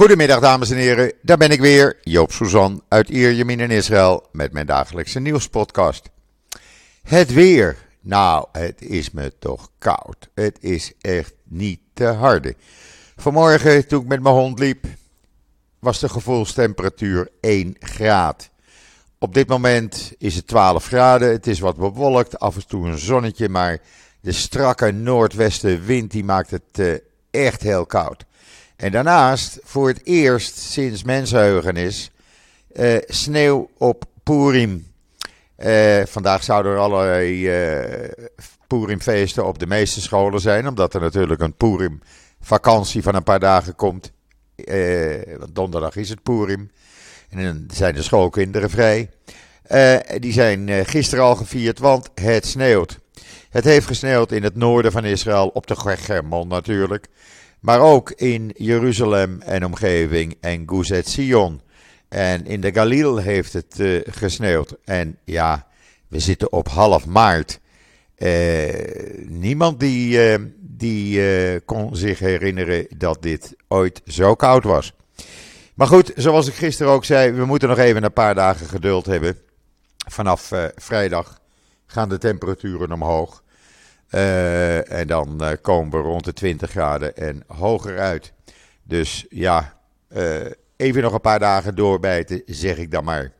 Goedemiddag dames en heren, daar ben ik weer, Joop Suzan uit Ierjemien in Israël met mijn dagelijkse nieuwspodcast. Het weer, nou het is me toch koud, het is echt niet te harde. Vanmorgen toen ik met mijn hond liep was de gevoelstemperatuur 1 graad. Op dit moment is het 12 graden, het is wat bewolkt, af en toe een zonnetje, maar de strakke noordwestenwind die maakt het uh, echt heel koud. En daarnaast, voor het eerst sinds mensheugenis, uh, sneeuw op Purim. Uh, vandaag zouden er allerlei uh, Purimfeesten op de meeste scholen zijn, omdat er natuurlijk een Purim vakantie van een paar dagen komt. want donderdag is het Purim. En dan zijn de schoolkinderen vrij. die zijn gisteren al gevierd, want het sneeuwt. Het heeft gesneeuwd in het noorden van Israël, op de Germon natuurlijk. Maar ook in Jeruzalem en omgeving en Guzet Sion. En in de Galil heeft het uh, gesneeuwd. En ja, we zitten op half maart. Uh, niemand die, uh, die kon zich herinneren dat dit ooit zo koud was. Maar goed, zoals ik gisteren ook zei, we moeten nog even een paar dagen geduld hebben. Vanaf vrijdag gaan de temperaturen omhoog. Uh, en dan uh, komen we rond de 20 graden en hoger uit. Dus ja, uh, even nog een paar dagen doorbijten, zeg ik dan maar.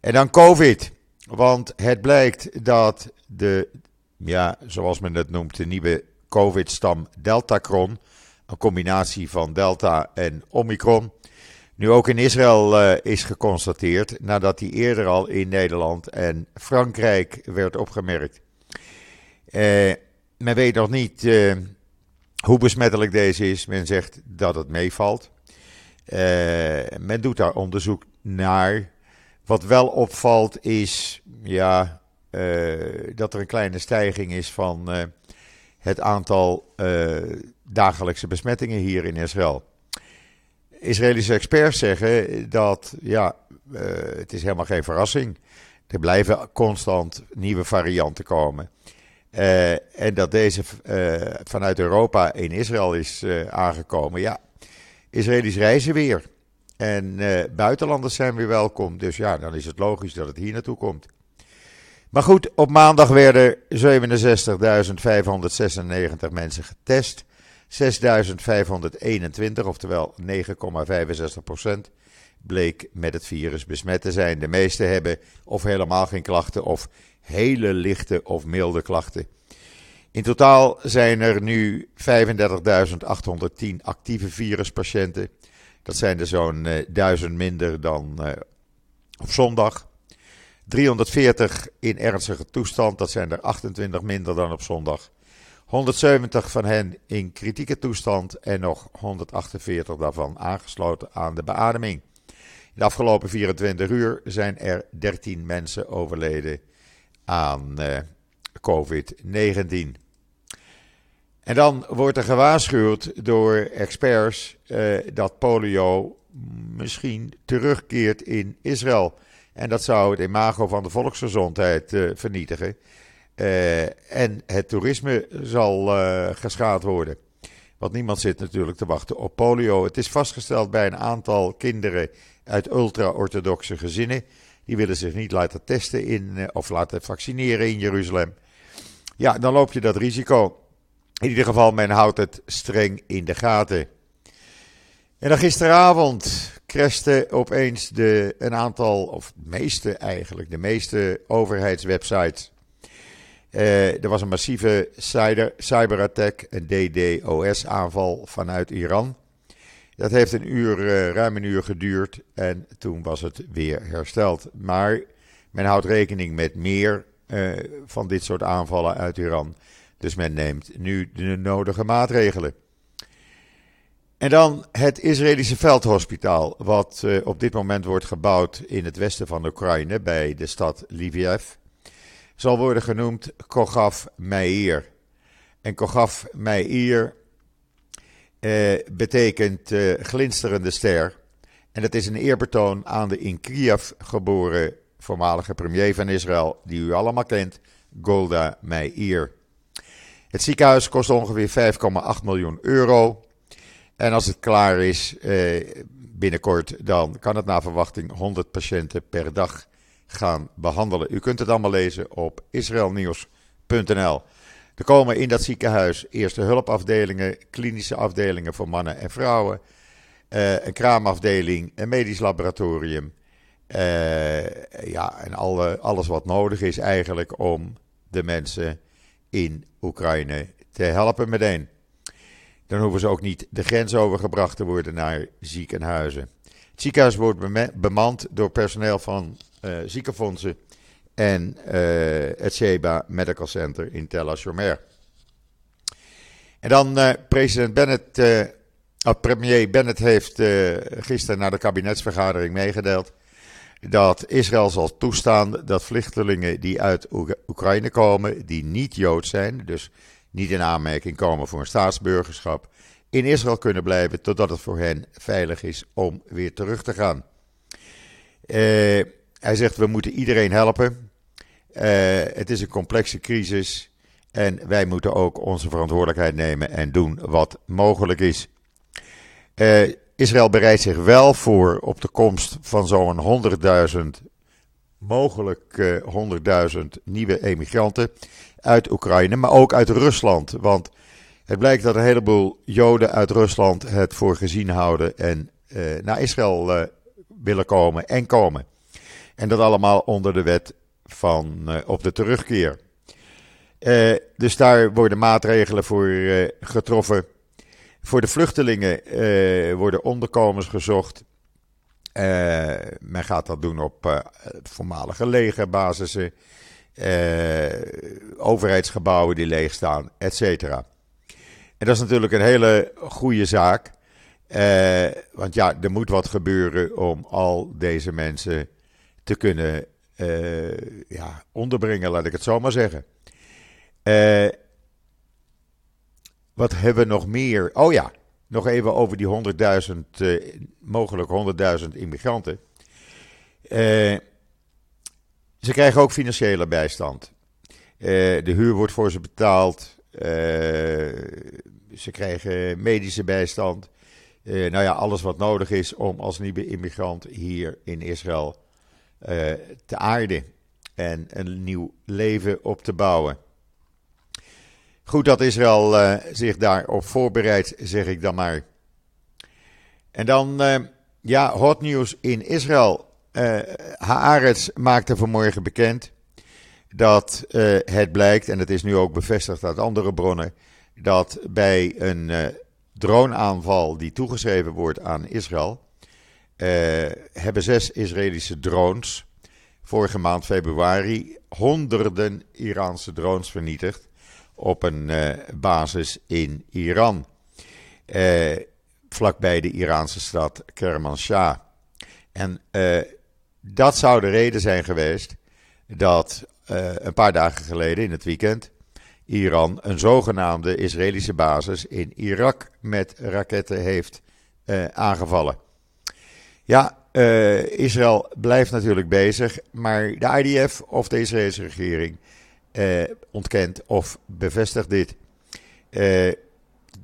En dan COVID. Want het blijkt dat de, ja, zoals men het noemt, de nieuwe COVID-stam Deltacron, een combinatie van Delta en Omicron, nu ook in Israël is geconstateerd, nadat die eerder al in Nederland en Frankrijk werd opgemerkt. Uh, men weet nog niet uh, hoe besmettelijk deze is. Men zegt dat het meevalt. Uh, men doet daar onderzoek naar. Wat wel opvalt is ja, dat er een kleine stijging is van het aantal dagelijkse besmettingen hier in Israël. Israëlische experts zeggen dat ja, het is helemaal geen verrassing. Er blijven constant nieuwe varianten komen. Uh, en dat deze uh, vanuit Europa in Israël is uh, aangekomen. Ja, Israëli's reizen weer. En buitenlanders zijn weer welkom. Dus ja, dan is het logisch dat het hier naartoe komt. Maar goed, op maandag werden 67.596 mensen getest. 6.521, oftewel 9,65% bleek met het virus besmet te zijn. De meeste hebben of helemaal geen klachten of hele lichte of milde klachten. In totaal zijn er nu 35.810 actieve viruspatiënten. Dat zijn er zo'n uh, 1000 minder dan uh, op zondag. 340 in ernstige toestand, dat zijn er 28 minder dan op zondag. 170 van hen in kritieke toestand en nog 148 daarvan aangesloten aan de beademing. In de afgelopen 24 uur zijn er 13 mensen overleden aan uh, COVID-19. En dan wordt er gewaarschuwd door experts uh, dat polio misschien terugkeert in Israël. En dat zou het imago van de volksgezondheid uh, vernietigen. En het toerisme zal geschaad worden. Want niemand zit natuurlijk te wachten op polio. Het is vastgesteld bij een aantal kinderen uit ultra-orthodoxe gezinnen die willen zich niet laten testen in, uh, of laten vaccineren in Jeruzalem. Ja, dan loop je dat risico. In ieder geval, men houdt het streng in de gaten. En dan gisteravond crashte opeens de, een aantal, of de meeste eigenlijk, de meeste overheidswebsites. Uh, er was een massieve cyber, cyberattack, een DDoS-aanval vanuit Iran. Dat heeft een uur, uh, ruim een uur geduurd en toen was het weer hersteld. Maar men houdt rekening met meer uh, van dit soort aanvallen uit Iran. Dus men neemt nu de nodige maatregelen. En dan het Israëlische veldhospitaal, wat uh, op dit moment wordt gebouwd in het westen van Oekraïne, bij de stad Lviv, zal worden genoemd Kogav Meir. En Kogav Meir uh, betekent uh, glinsterende ster. En dat is een eerbetoon aan de in Kiev geboren voormalige premier van Israël, die u allemaal kent, Golda Meir. Het ziekenhuis kost ongeveer 5,8 miljoen euro. En als het klaar is binnenkort, dan kan het naar verwachting 100 patiënten per dag gaan behandelen. U kunt het allemaal lezen op israelnieuws.nl. Er komen in dat ziekenhuis eerste hulpafdelingen, klinische afdelingen voor mannen en vrouwen, een kraamafdeling, een medisch laboratorium. ja, en alle, alles wat nodig is eigenlijk om de mensen in Oekraïne te helpen meteen. Dan hoeven ze ook niet de grens overgebracht te worden naar ziekenhuizen. Het ziekenhuis wordt bemand door personeel van uh, ziekenfondsen en uh, het Sheba Medical Center in Tel Assomer. En dan uh, president Bennett, premier Bennett heeft gisteren na de kabinetsvergadering meegedeeld dat Israël zal toestaan dat vluchtelingen die uit Oekraïne komen, die niet Jood zijn, dus niet in aanmerking komen voor een staatsburgerschap, in Israël kunnen blijven totdat het voor hen veilig is om weer terug te gaan. Hij zegt we moeten iedereen helpen. Uh, het is een complexe crisis en wij moeten ook onze verantwoordelijkheid nemen en doen wat mogelijk is. Uh, Israël bereidt zich wel voor op de komst van zo'n 100.000, mogelijk uh, 100.000 nieuwe emigranten uit Oekraïne, maar ook uit Rusland. Want het blijkt dat een heleboel Joden uit Rusland het voor gezien houden en naar Israël willen komen en komen. En dat allemaal onder de wet van uh, op de terugkeer. dus daar worden maatregelen voor getroffen. Voor de vluchtelingen worden onderkomens gezocht. men gaat dat doen op voormalige legerbasissen, overheidsgebouwen die leeg staan, et. En dat is natuurlijk een hele goede zaak. Want ja, er moet wat gebeuren om al deze mensen te kunnen uh, ja, onderbrengen, laat ik het zo maar zeggen. Uh, wat hebben we nog meer? Oh ja, nog even over die 100.000, mogelijk 100.000 immigranten. ze krijgen ook financiële bijstand. de huur wordt voor ze betaald. Eh, ze krijgen medische bijstand. Nou ja, alles wat nodig is om als nieuwe immigrant hier in Israël uh, te aarden en een nieuw leven op te bouwen. Goed dat Israël uh, zich daarop voorbereidt, zeg ik dan maar. En dan, ja, hot nieuws in Israël. Haaretz maakte vanmorgen bekend dat uh, het blijkt, en het is nu ook bevestigd uit andere bronnen, dat bij een uh, droneaanval die toegeschreven wordt aan Israël, uh, hebben zes Israëlische drones vorige maand februari honderden Iraanse drones vernietigd op een basis in Iran, vlakbij de Iraanse stad Kermanshah. En dat zou de reden zijn geweest dat uh, een paar dagen geleden in het weekend Iran een zogenaamde Israëlische basis in Irak met raketten heeft uh, aangevallen. Ja, uh, Israël blijft natuurlijk bezig, maar de IDF of de Israëlische regering ontkent of bevestigt dit.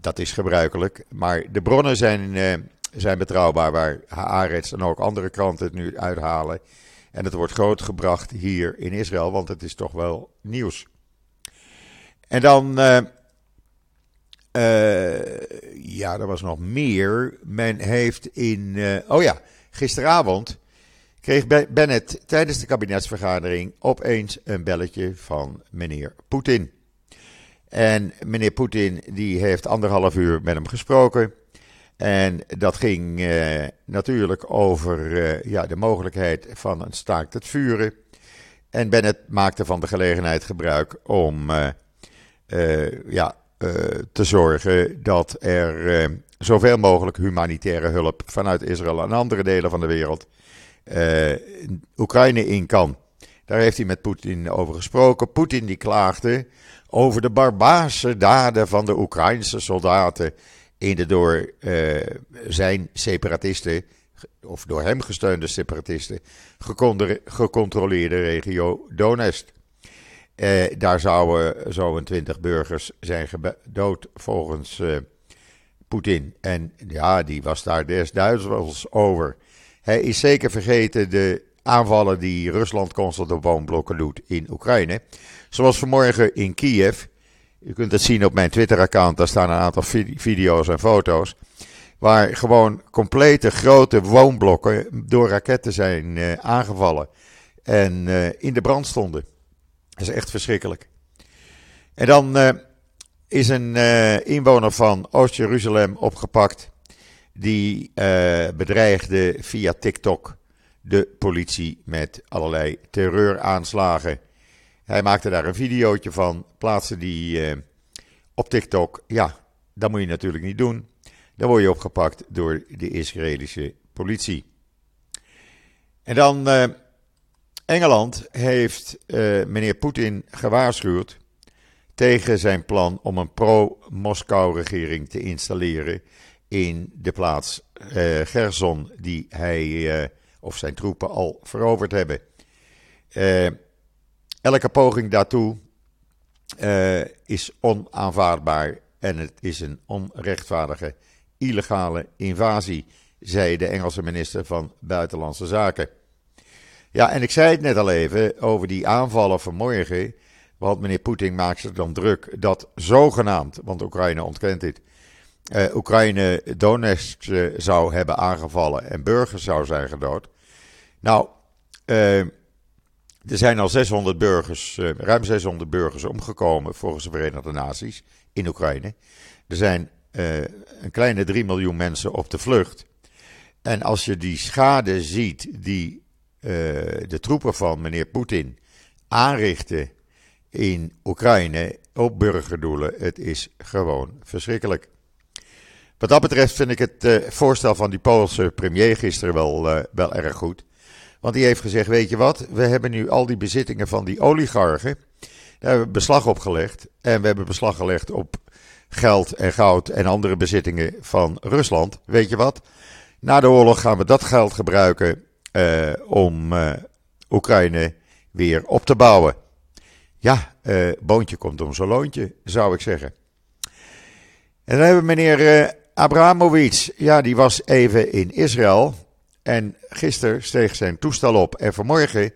dat is gebruikelijk, maar de bronnen zijn, zijn betrouwbaar waar Haaretz en ook andere kranten het nu uithalen. En het wordt grootgebracht hier in Israël, want het is toch wel nieuws. En dan, ja, er was nog meer. Men heeft in, uh, oh ja, gisteravond kreeg Bennett tijdens de kabinetsvergadering opeens een belletje van meneer Poetin. En meneer Poetin die heeft anderhalf uur met hem gesproken. En dat ging uh, natuurlijk over uh, ja, de mogelijkheid van een staakt het vuren. En Bennett maakte van de gelegenheid gebruik om ja, te zorgen dat er zoveel mogelijk humanitaire hulp vanuit Israël en andere delen van de wereld Oekraïne in kan. Daar heeft hij met Poetin over gesproken. Poetin die klaagde over de barbaarse daden van de Oekraïnse soldaten in de door zijn separatisten, of door hem gesteunde separatisten, gecontroleerde regio Donetsk. Uh, daar zouden zo'n twintig burgers zijn gedood volgens uh, Poetin. En ja, die was daar des duizels over. Hij is zeker vergeten de aanvallen die Rusland constant op woonblokken doet in Oekraïne. Zoals vanmorgen in Kiev. U kunt het zien op mijn Twitter-account, daar staan een aantal video's en foto's. Waar gewoon complete grote woonblokken door raketten zijn uh, aangevallen. En uh, in de brand stonden. Dat is echt verschrikkelijk. En dan uh, is een inwoner van Oost-Jeruzalem opgepakt. Die bedreigde via TikTok de politie met allerlei terreuraanslagen. Hij maakte daar een videootje van, plaatste die op TikTok. Ja, dat moet je natuurlijk niet doen. Dan word je opgepakt door de Israëlische politie. En dan Engeland heeft uh, meneer Poetin gewaarschuwd tegen zijn plan om een pro-Moskou-regering te installeren in de plaats Gerson, die hij of zijn troepen al veroverd hebben. elke poging daartoe is onaanvaardbaar en het is een onrechtvaardige illegale invasie, zei de Engelse minister van Buitenlandse Zaken. Ja, en ik zei het net al even over die aanvallen vanmorgen. Want meneer Poetin maakt zich dan druk dat zogenaamd, want Oekraïne ontkent dit, uh, Oekraïne Donetsk uh, zou hebben aangevallen en burgers zou zijn gedood. Nou, uh, er zijn al 600 burgers, ruim 600 burgers omgekomen volgens de Verenigde Naties in Oekraïne. Er zijn een kleine 3 miljoen mensen op de vlucht. En als je die schade ziet die de troepen van meneer Poetin aanrichten in Oekraïne op burgerdoelen, het is gewoon verschrikkelijk. Wat dat betreft vind ik het uh, voorstel van die Poolse premier gisteren wel, wel erg goed. Want die heeft gezegd: Weet je wat, we hebben nu al die bezittingen van die oligarchen. Daar hebben we beslag op gelegd. En we hebben beslag gelegd op geld en goud en andere bezittingen van Rusland. Weet je wat? Na de oorlog gaan we dat geld gebruiken om uh, Oekraïne weer op te bouwen. Ja, uh, boontje komt om zo'n loontje, zou ik zeggen. En dan hebben we meneer Abramovic. Ja, die was even in Israël. En gisteren steeg zijn toestel op. En vanmorgen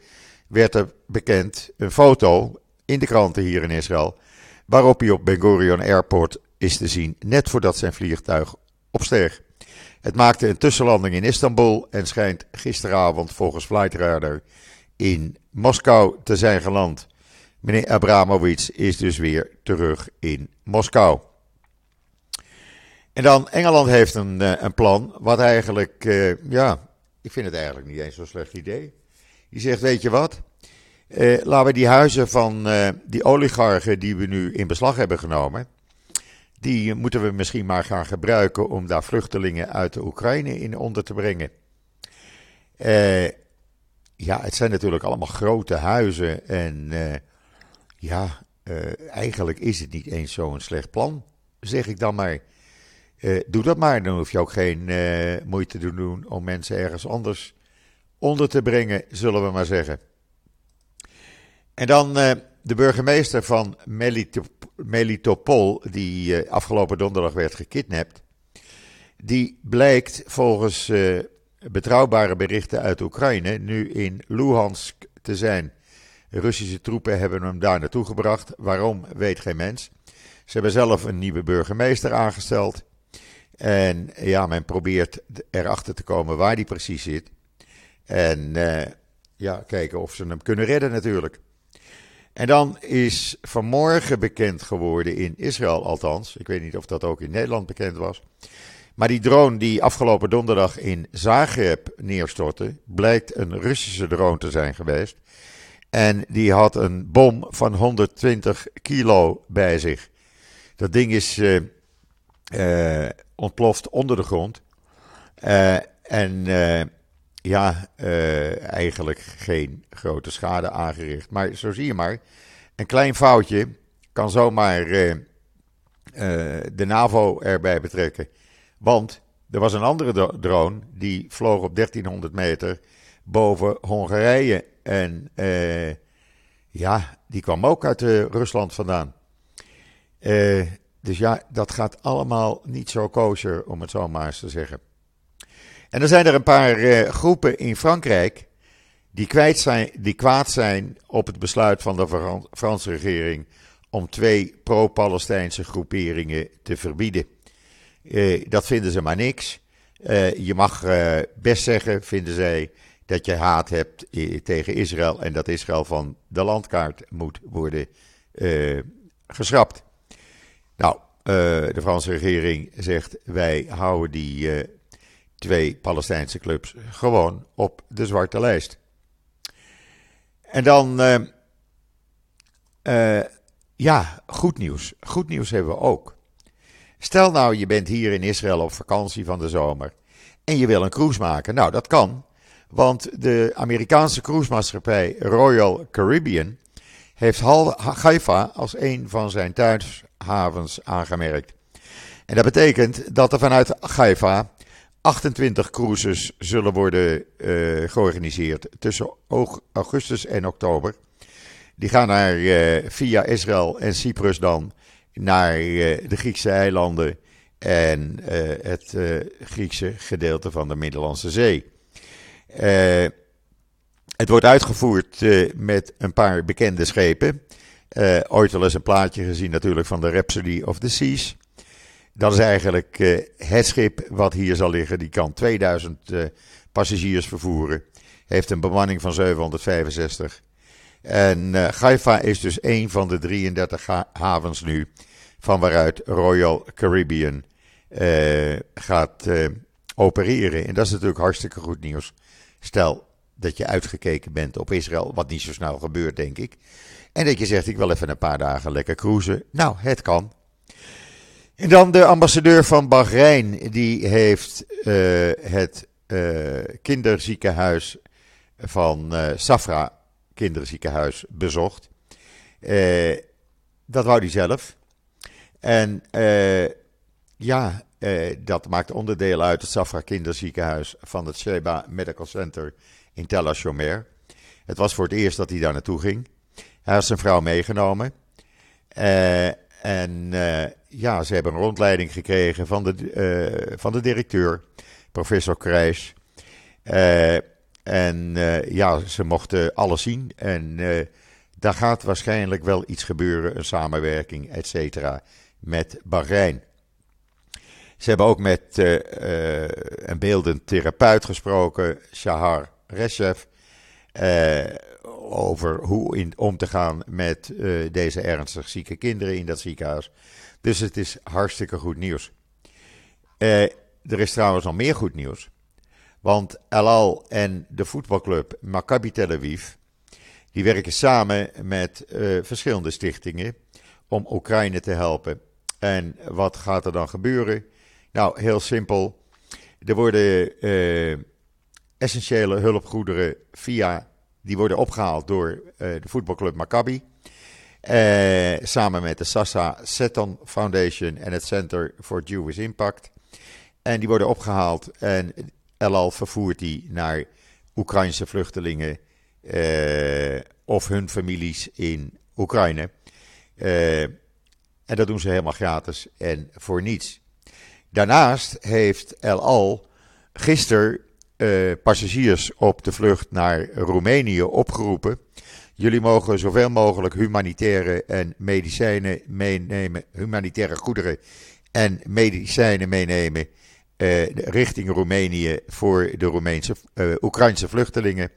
werd er bekend een foto in de kranten hier in Israël. Waarop hij op Ben Gurion Airport is te zien net voordat zijn vliegtuig opsteeg. Het maakte een tussenlanding in Istanbul en schijnt gisteravond volgens Flightradar in Moskou te zijn geland. Meneer Abramovic is dus weer terug in Moskou. En dan Engeland heeft een, eh, een plan wat eigenlijk, uh, ja, ik vind het eigenlijk niet eens zo'n slecht idee. Die zegt, weet je wat, uh, laten we die huizen van die oligarchen die we nu in beslag hebben genomen, die moeten we misschien maar gaan gebruiken om daar vluchtelingen uit de Oekraïne in onder te brengen. Uh, ja, het zijn natuurlijk allemaal grote huizen. En uh, ja, uh, eigenlijk is het niet eens zo'n slecht plan, zeg ik dan maar. doe dat maar, dan hoef je ook geen moeite te doen om mensen ergens anders onder te brengen, zullen we maar zeggen. En dan de burgemeester van Melitopol, die uh, afgelopen donderdag werd gekidnapt, die blijkt volgens uh, betrouwbare berichten uit Oekraïne nu in Luhansk te zijn. Russische troepen hebben hem daar naartoe gebracht. Waarom, weet geen mens. Ze hebben zelf een nieuwe burgemeester aangesteld. En ja, men probeert erachter te komen waar die precies zit. En uh, ja, kijken of ze hem kunnen redden natuurlijk. En dan is vanmorgen bekend geworden in Israël althans, ik weet niet of dat ook in Nederland bekend was, maar die drone die afgelopen donderdag in Zagreb neerstortte, blijkt een Russische drone te zijn geweest. En die had een bom van 120 kilo bij zich. Dat ding is uh, uh, ontploft onder de grond. Uh, en ja, uh, eigenlijk geen grote schade aangericht. Maar zo zie je maar, een klein foutje kan zomaar uh, uh, de NAVO erbij betrekken. Want er was een andere drone die vloog op 1300 meter boven Hongarije. En ja, die kwam ook uit Rusland vandaan. dus ja, dat gaat allemaal niet zo kosher, om het zo maar eens te zeggen. En dan zijn er een paar uh, groepen in Frankrijk die, kwijt zijn, die kwaad zijn op het besluit van de Franse regering om twee pro-Palestijnse groeperingen te verbieden. Uh, dat vinden ze maar niks. Uh, je mag best zeggen, vinden zij, dat je haat hebt tegen Israël en dat Israël van de landkaart moet worden geschrapt. Nou, de Franse regering zegt wij houden die twee Palestijnse clubs gewoon op de zwarte lijst. En dan, uh, uh, ja, goed nieuws. Goed nieuws hebben we ook. Stel nou, je bent hier in Israël op vakantie van de zomer en je wil een cruise maken. Nou, dat kan, want de Amerikaanse cruisemaatschappij Royal Caribbean heeft Haifa als een van zijn thuishavens aangemerkt. En dat betekent dat er vanuit Haifa 28 cruises zullen worden uh, georganiseerd tussen augustus en oktober. Die gaan naar, uh, via Israël en Cyprus dan naar uh, de Griekse eilanden en het Griekse gedeelte van de Middellandse Zee. het wordt uitgevoerd met een paar bekende schepen. ooit wel eens een plaatje gezien natuurlijk van de Rhapsody of the Seas. Dat is eigenlijk uh, het schip wat hier zal liggen. Die kan 2000 uh, eh, passagiers vervoeren. Heeft een bemanning van 765. En uh, Haifa is dus een van de 33 havens nu. Van waaruit Royal Caribbean gaat opereren. En dat is natuurlijk hartstikke goed nieuws. Stel dat je uitgekeken bent op Israël. Wat niet zo snel gebeurt, denk ik. En dat je zegt: ik wil even een paar dagen lekker cruisen. Nou, het kan. En dan de ambassadeur van Bahrein, die heeft uh, het uh, kinderziekenhuis van uh, Safra kinderziekenhuis bezocht. dat wou hij zelf. En ja, dat maakt onderdeel uit het Safra kinderziekenhuis van het Sheba Medical Center in Tel HaShomer. Het was voor het eerst dat hij daar naartoe ging. Hij had zijn vrouw meegenomen. En ja, ze hebben een rondleiding gekregen van de, uh, van de directeur, professor Krijs. Uh, en ja, ze mochten alles zien. En daar gaat waarschijnlijk wel iets gebeuren, een samenwerking, et cetera, met Bahrein. Ze hebben ook met een beeldend therapeut gesproken, Shahar Reshev over hoe om te gaan met uh, deze ernstig zieke kinderen in dat ziekenhuis. Dus het is hartstikke goed nieuws. Uh, er is trouwens nog meer goed nieuws. Want El Al en de voetbalclub Maccabi Tel Aviv, die werken samen met uh, verschillende stichtingen om Oekraïne te helpen. En wat gaat er dan gebeuren? Nou, heel simpel. Er worden essentiële hulpgoederen via die worden opgehaald door uh, de voetbalclub Maccabi. Uh, samen met de Sassa Seton Foundation en het Center for Jewish Impact. En die worden opgehaald en El vervoert die naar Oekraïnse vluchtelingen uh, of hun families in Oekraïne. en dat doen ze helemaal gratis en voor niets. Daarnaast heeft El Al gisteren uh, passagiers op de vlucht naar Roemenië opgeroepen. Jullie mogen zoveel mogelijk humanitaire en medicijnen meenemen, humanitaire goederen en medicijnen meenemen uh, richting Roemenië voor de Roemeense, uh, Oekraïnse vluchtelingen.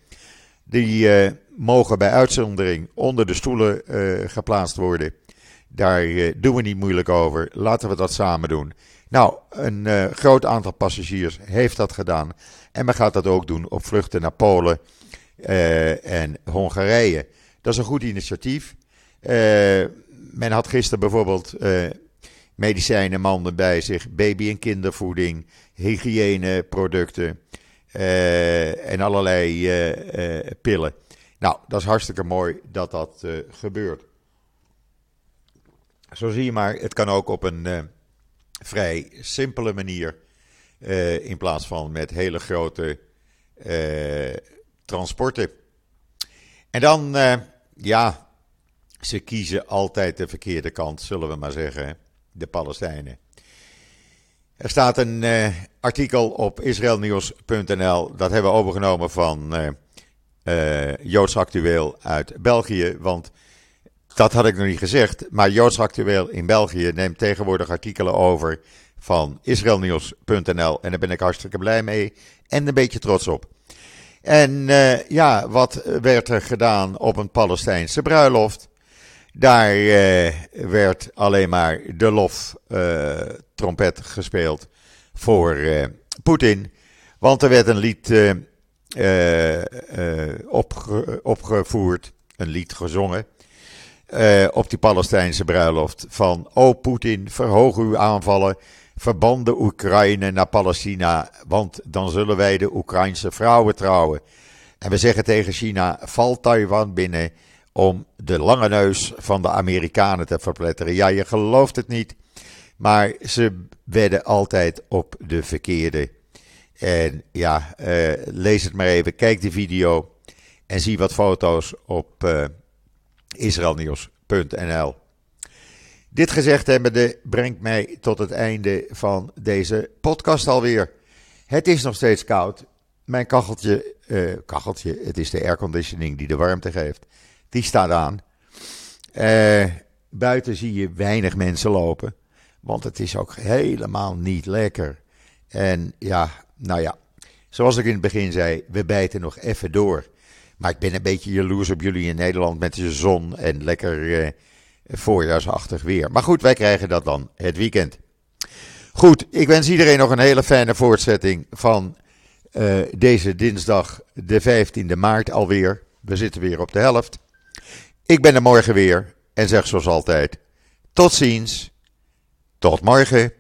Die mogen bij uitzondering onder de stoelen geplaatst worden. Daar doen we niet moeilijk over. Laten we dat samen doen. Nou, een groot aantal passagiers heeft dat gedaan. En men gaat dat ook doen op vluchten naar Polen uh, en Hongarije. Dat is een goed initiatief. Uh, men had gisteren bijvoorbeeld uh, medicijnen, bij zich, baby- en kindervoeding, hygiëneproducten en allerlei pillen. Nou, dat is hartstikke mooi dat dat gebeurt. Zo zie je maar, het kan ook op een vrij simpele manier. Uh, in plaats van met hele grote uh, transporten. En dan, uh, ja, ze kiezen altijd de verkeerde kant, zullen we maar zeggen. de Palestijnen. Er staat een artikel op israelnieuws.nl, dat hebben we overgenomen van Joods Actueel uit België. Want dat had ik nog niet gezegd, maar Joods Actueel in België neemt tegenwoordig artikelen over van israelnieuws.nl. En daar ben ik hartstikke blij mee en een beetje trots op. En uh, ja, wat werd er gedaan op een Palestijnse bruiloft? Daar uh, werd alleen maar de lof uh, trompet gespeeld voor Poetin. Want er werd een lied opge opgevoerd, een lied gezongen. op die Palestijnse bruiloft van O Poetin, verhoog uw aanvallen Verband de Oekraïne naar Palestina, want dan zullen wij de Oekraïnse vrouwen trouwen. En we zeggen tegen China: val Taiwan binnen om de lange neus van de Amerikanen te verpletteren. Ja, je gelooft het niet, maar ze wedden altijd op de verkeerde. En ja, uh, lees het maar even, kijk de video en zie wat foto's op uh, israelnieuws.nl. Dit gezegd hebbende brengt mij tot het einde van deze podcast alweer. Het is nog steeds koud. Mijn kacheltje, uh, kacheltje, het is de airconditioning die de warmte geeft, die staat aan. Uh, buiten zie je weinig mensen lopen, want het is ook helemaal niet lekker. En ja, nou ja, zoals ik in het begin zei, we bijten nog even door. Maar ik ben een beetje jaloers op jullie in Nederland met de zon en lekker uh, voorjaarsachtig weer. Maar goed, wij krijgen dat dan het weekend. Goed, ik wens iedereen nog een hele fijne voortzetting van uh, deze dinsdag, de 15e maart alweer. We zitten weer op de helft. Ik ben er morgen weer en zeg zoals altijd: tot ziens, tot morgen.